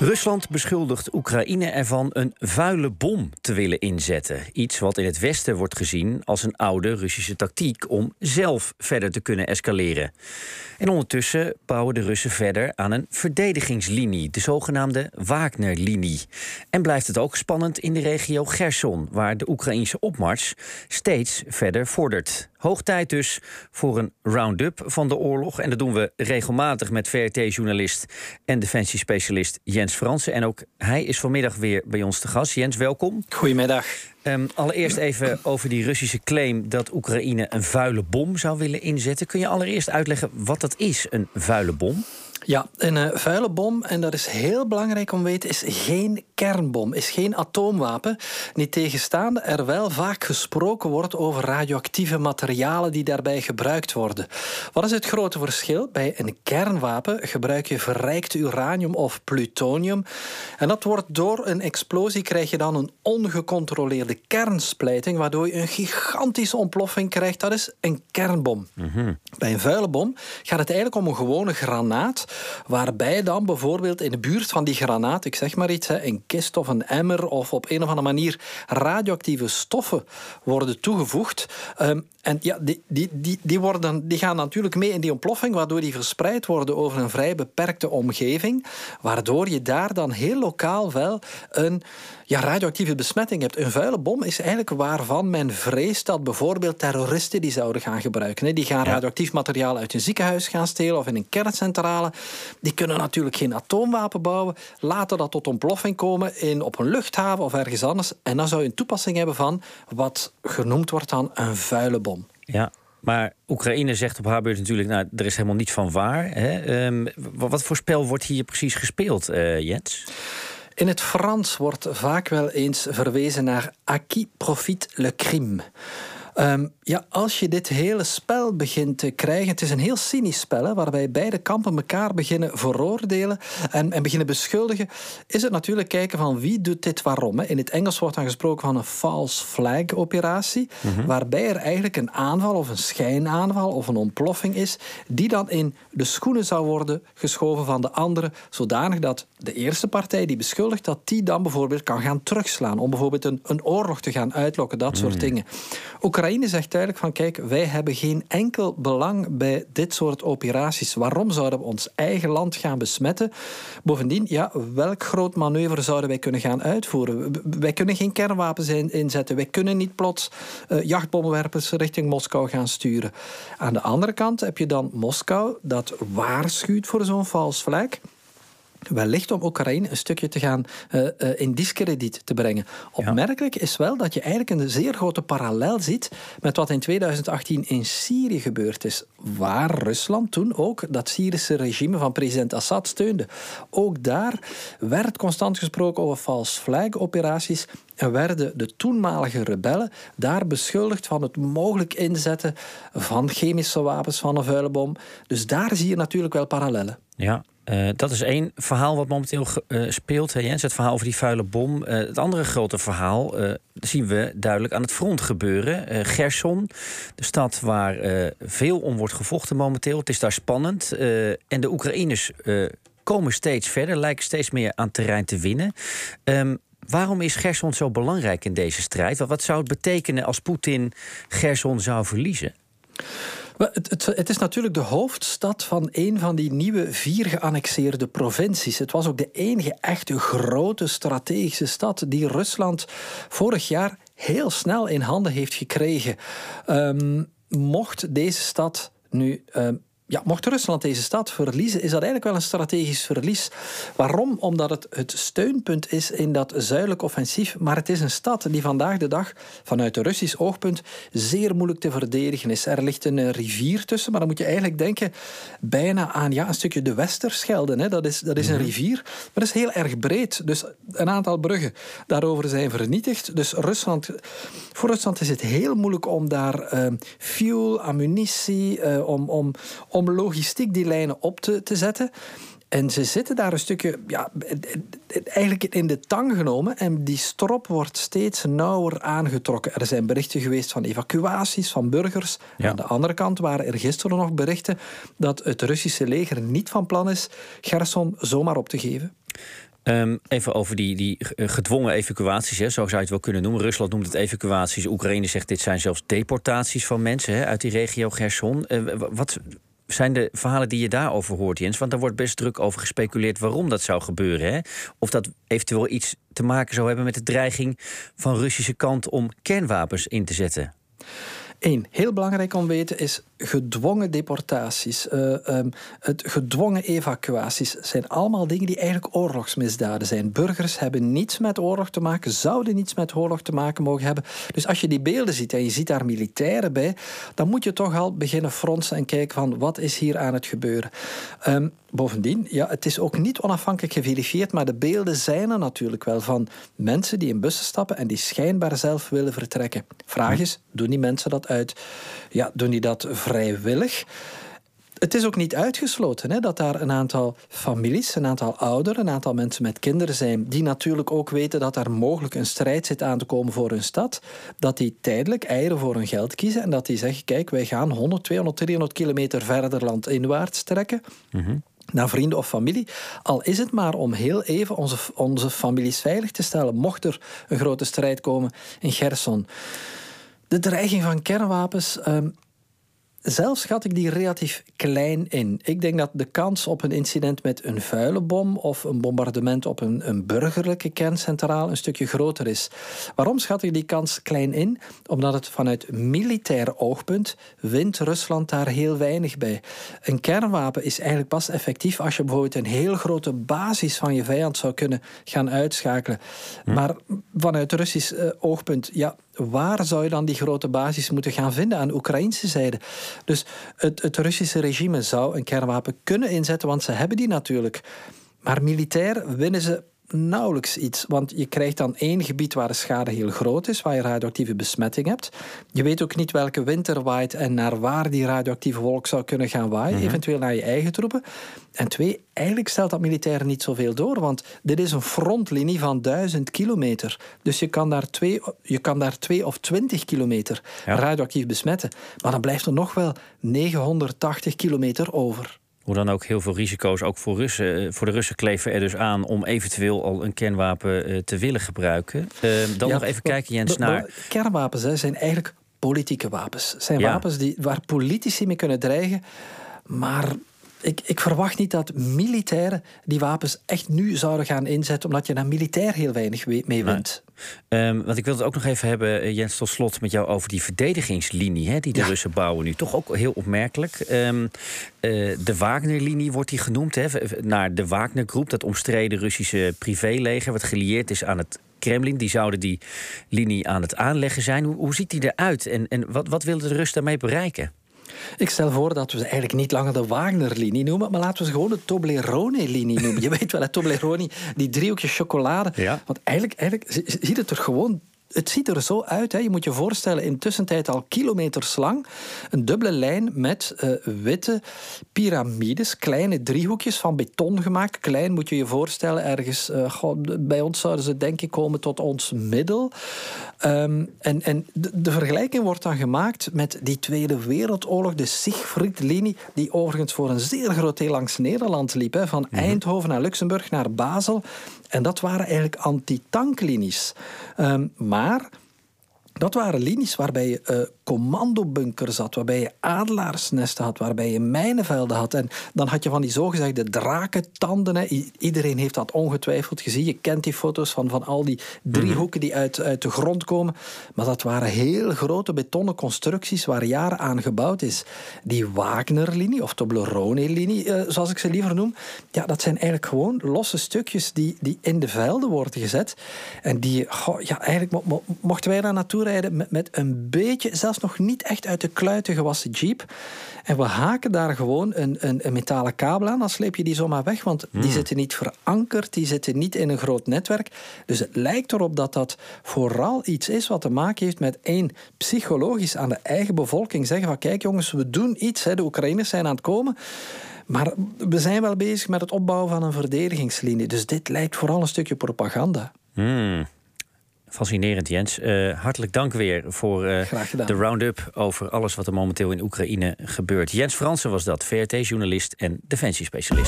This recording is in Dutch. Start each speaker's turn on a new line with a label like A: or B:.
A: Rusland beschuldigt Oekraïne ervan een vuile bom te willen inzetten. Iets wat in het Westen wordt gezien als een oude Russische tactiek om zelf verder te kunnen escaleren. En ondertussen bouwen de Russen verder aan een verdedigingslinie, de zogenaamde Wagner-linie. En blijft het ook spannend in de regio Gerson, waar de Oekraïnse opmars steeds verder vordert. Hoog tijd dus voor een round-up van de oorlog. En dat doen we regelmatig met VRT-journalist en defensiespecialist Jens Fransen. En ook hij is vanmiddag weer bij ons te gast. Jens, welkom.
B: Goedemiddag.
A: Um, allereerst even over die Russische claim dat Oekraïne een vuile bom zou willen inzetten. Kun je allereerst uitleggen wat dat is, een vuile bom?
B: Ja, een uh, vuile bom, en dat is heel belangrijk om te weten, is geen kernbom, is geen atoomwapen. Niet tegenstaande er wel vaak gesproken wordt over radioactieve materialen die daarbij gebruikt worden. Wat is het grote verschil? Bij een kernwapen gebruik je verrijkt uranium of plutonium. En dat wordt door een explosie krijg je dan een ongecontroleerde kernsplijting, waardoor je een gigantische ontploffing krijgt. Dat is een kernbom. Mhm. Bij een vuile bom gaat het eigenlijk om een gewone granaat Waarbij dan bijvoorbeeld in de buurt van die granaat, ik zeg maar iets, een kist of een emmer of op een of andere manier radioactieve stoffen worden toegevoegd. Ehm, en ja, die, die, die, die, worden, die gaan natuurlijk mee in die ontploffing, waardoor die verspreid worden over een vrij beperkte omgeving. Waardoor je daar dan heel lokaal wel een ja, radioactieve besmetting hebt. Een vuile bom is eigenlijk waarvan men vreest dat bijvoorbeeld terroristen die zouden gaan gebruiken. Die gaan radioactief materiaal uit een ziekenhuis gaan stelen of in een kerncentrale. Die kunnen natuurlijk geen atoomwapen bouwen. Laten dat tot ontploffing komen in, op een luchthaven of ergens anders. En dan zou je een toepassing hebben van wat genoemd wordt dan een vuile bom.
A: Ja, maar Oekraïne zegt op haar beurt natuurlijk, nou, er is helemaal niets van waar. Hè? Ehm, wat voor spel wordt hier precies gespeeld, uh, Jens?
B: In het Frans wordt vaak wel eens verwezen naar à qui profite le crime. Ehm, ja, als je dit hele spel begint te krijgen, het is een heel cynisch spel, hè, waarbij beide kampen elkaar beginnen veroordelen en, en beginnen beschuldigen, is het natuurlijk kijken van wie doet dit waarom. Hè. In het Engels wordt dan gesproken van een false flag operatie, mhm. waarbij er eigenlijk een aanval of een schijnaanval of een ontploffing is, die dan in de schoenen zou worden geschoven van de andere, zodanig dat de eerste partij die beschuldigt, dat die dan bijvoorbeeld kan gaan terugslaan, om bijvoorbeeld een, een oorlog te gaan uitlokken, dat soort mhm. dingen. Oekraïne zegt duidelijk van kijk, wij hebben geen enkel belang bij dit soort operaties. Waarom zouden we ons eigen land gaan besmetten? Bovendien, ja, welk groot manoeuvre zouden wij kunnen gaan uitvoeren? Wij kunnen geen kernwapens inzetten. Wij kunnen niet plots uh, jachtbommenwerpers richting Moskou gaan sturen. Aan de andere kant heb je dan Moskou dat waarschuwt voor zo'n vals vlek wellicht om Oekraïne een stukje te gaan uh, uh, in discrediet te brengen. Opmerkelijk is wel dat je eigenlijk een zeer grote parallel ziet met wat in 2018 in Syrië gebeurd is, waar Rusland toen ook dat Syrische regime van president Assad steunde. Ook daar werd constant gesproken over false flag operaties en werden de toenmalige rebellen daar beschuldigd van het mogelijk inzetten van chemische wapens, van een vuile bom. Dus daar zie je natuurlijk wel parallellen.
A: Ja, uh, dat is één verhaal wat momenteel uh, speelt, hè, Jens. Het verhaal over die vuile bom. Uh, het andere grote verhaal zien we duidelijk aan het front gebeuren. Gerson, de stad waar veel om wordt gevochten momenteel. Het is daar spannend. en de Oekraïners komen steeds verder, lijken steeds meer aan terrein te winnen. Um, waarom is Gerson zo belangrijk in deze strijd? Wat zou het betekenen als Poetin Gerson zou verliezen?
B: Het, het, is natuurlijk de hoofdstad van een van die nieuwe vier geannexeerde provincies. Het was ook de enige echte grote strategische stad die Rusland vorig jaar heel snel in handen heeft gekregen. Um, mocht deze stad nu um, ja, mocht Rusland deze stad verliezen, is dat eigenlijk wel een strategisch verlies. Waarom? Omdat het het steunpunt is in dat zuidelijk offensief. Maar het is een stad die vandaag de dag, vanuit een Russisch oogpunt, zeer moeilijk te verdedigen is. Er ligt een rivier tussen, maar dan moet je eigenlijk denken bijna aan ja, een stukje de Westerschelde. Hè. Dat, is, dat is een mhm. rivier, maar dat is heel erg breed. Dus een aantal bruggen daarover zijn vernietigd. Dus Rusland, voor Rusland is het heel moeilijk om daar uh, fuel, ammunitie, uh, om, om om logistiek die lijnen op te, te zetten. En ze zitten daar een stukje, ja, eigenlijk in de tang genomen. En die strop wordt steeds nauwer aangetrokken. Er zijn berichten geweest van evacuaties van burgers. Aan de andere kant waren er gisteren nog berichten dat het Russische leger niet van plan is Gerson zomaar op te geven.
A: Ehm, even over die, die gedwongen evacuaties, hè, zo zou je het wel kunnen noemen. Rusland noemt het evacuaties. Oekraïne zegt dit zijn zelfs deportaties van mensen hè, uit die regio Gerson. wat zijn de verhalen die je daarover hoort, Jens? Want daar wordt best druk over gespeculeerd waarom dat zou gebeuren. Hè? Of dat eventueel iets te maken zou hebben met de dreiging van Russische kant om kernwapens in te zetten.
B: Eén, heel belangrijk om te weten is gedwongen deportaties, uh, um, het gedwongen evacuaties zijn allemaal dingen die eigenlijk oorlogsmisdaden zijn. Burgers hebben niets met oorlog te maken, zouden niets met oorlog te maken mogen hebben. Dus als je die beelden ziet en je ziet daar militairen bij, dan moet je toch al beginnen fronsen en kijken van wat is hier aan het gebeuren. Um, bovendien, ja, het is ook niet onafhankelijk geverifieerd, maar de beelden zijn er natuurlijk wel van mensen die in bussen stappen en die schijnbaar zelf willen vertrekken. Vraag is, doen die mensen dat uit? Ja, doen die dat vrijwillig? Het is ook niet uitgesloten hè, dat daar een aantal families, een aantal ouderen, een aantal mensen met kinderen zijn, die natuurlijk ook weten dat er mogelijk een strijd zit aan te komen voor hun stad, dat die tijdelijk eieren voor hun geld kiezen en dat die zeggen, kijk, wij gaan 100, 200, 300 kilometer verder landinwaarts trekken. Mm naar vrienden of familie. Al is het maar om heel even onze, onze families veilig te stellen, mocht er een grote strijd komen in Gerson. De dreiging van kernwapens. Um, zelf schat ik die relatief klein in. Ik denk dat de kans op een incident met een vuile bom of een bombardement op een, een burgerlijke kerncentraal een stukje groter is. Waarom schat ik die kans klein in? Omdat het vanuit militair oogpunt wint Rusland daar heel weinig bij. Een kernwapen is eigenlijk pas effectief als je bijvoorbeeld een heel grote basis van je vijand zou kunnen gaan uitschakelen. Hm. Maar vanuit Russisch uh, oogpunt, ja, waar zou je dan die grote basis moeten gaan vinden aan de Oekraïnse zijde? Dus het, het Russische regime zou een kernwapen kunnen inzetten, want ze hebben die natuurlijk. Maar militair winnen ze nauwelijks iets. Want je krijgt dan één gebied waar de schade heel groot is, waar je radioactieve besmetting hebt. Je weet ook niet welke winter waait en naar waar die radioactieve wolk zou kunnen gaan waaien, mhm. eventueel naar je eigen troepen. En twee, eigenlijk stelt dat militair niet zoveel door, want dit is een frontlinie van duizend kilometer. Dus je kan daar twee, je kan daar twee of twintig kilometer radioactief besmetten. Maar dan blijft er nog wel 980 kilometer over.
A: Hoe dan ook heel veel risico's, ook voor, Russen, eh, voor de Russen kleven er dus aan om eventueel al een kernwapen eh, te willen gebruiken. Uh, dan nog even kijken, Jens, naar.
B: Kernwapens hè, zijn eigenlijk politieke wapens. zijn wapens die, waar politici mee kunnen dreigen. Maar ik, ik, verwacht niet dat militairen die wapens echt nu zouden gaan inzetten, omdat je daar militair heel weinig mee wint.
A: Um, want ik wil het ook nog even hebben, eh, Jens, tot slot met jou over die verdedigingslinie hè, die de Russen bouwen nu. Toch ook heel opmerkelijk. Um, uh, de Wagner-linie wordt die genoemd, hè, naar de Wagner-groep, dat omstreden Russische privéleger, wat gelieerd is aan het Kremlin. Die zouden die linie aan het aanleggen zijn. Hoe, hoe ziet die eruit en, en wat, wat wilde de Rus daarmee bereiken?
B: Ik stel voor dat we ze eigenlijk niet langer de Wagner-linie noemen, maar laten we ze gewoon de Toblerone-linie noemen. Je weet wel, het Toblerone, die driehoekjes chocolade. Ja. Want eigenlijk, eigenlijk ziet het er gewoon het ziet er zo uit. Hè. Je moet je voorstellen, in tussentijd al kilometers lang. Een dubbele lijn met uh, witte piramides, kleine driehoekjes van beton gemaakt. Klein moet je je voorstellen, ergens. Uh, bij ons zouden ze denk ik komen tot ons middel. Um, en en de, de, vergelijking wordt dan gemaakt met die Tweede Wereldoorlog, de Siegfried-linie, die overigens voor een zeer groot deel langs Nederland liep. Hè, van mhm. Eindhoven naar Luxemburg naar Basel. En dat waren eigenlijk antitanklinies. Um, maar dat waren linies waarbij je uh, commandobunkers had, waarbij je adelaarsnesten had, waarbij je mijnenvelden had. En dan had je van die zogezegde drakentanden. Hè. iedereen heeft dat ongetwijfeld gezien. Je kent die foto's van, van al die driehoeken die uit, uit de grond komen. Maar dat waren heel grote betonnen constructies waar jaren aan gebouwd is. Die Wagner-linie, of Toblerone-linie, uh, zoals ik ze liever noem, ja, dat zijn eigenlijk gewoon losse stukjes die, die in de velden worden gezet. En die, ja, eigenlijk mochten wij daar naartoe rijden met, met een beetje, zelfs nog niet echt uit de kluiten gewassen jeep. En we haken daar gewoon een, een, een metalen kabel aan, dan sleep je die zomaar weg, want die hmm. zitten niet verankerd, die zitten niet in een groot netwerk. Dus het lijkt erop dat dat vooral iets is wat te maken heeft met één, psychologisch aan de eigen bevolking zeggen van kijk jongens, we doen iets, hè, de Oekraïners zijn aan het komen. Maar we zijn wel bezig met het opbouwen van een verdedigingslinie. Dus dit lijkt vooral een stukje propaganda.
A: Hmm. Fascinerend, Jens. Uh, hartelijk dank weer voor uh, de round-up over alles wat er momenteel in Oekraïne gebeurt. Jens Fransen was dat, VRT-journalist en defensiespecialist.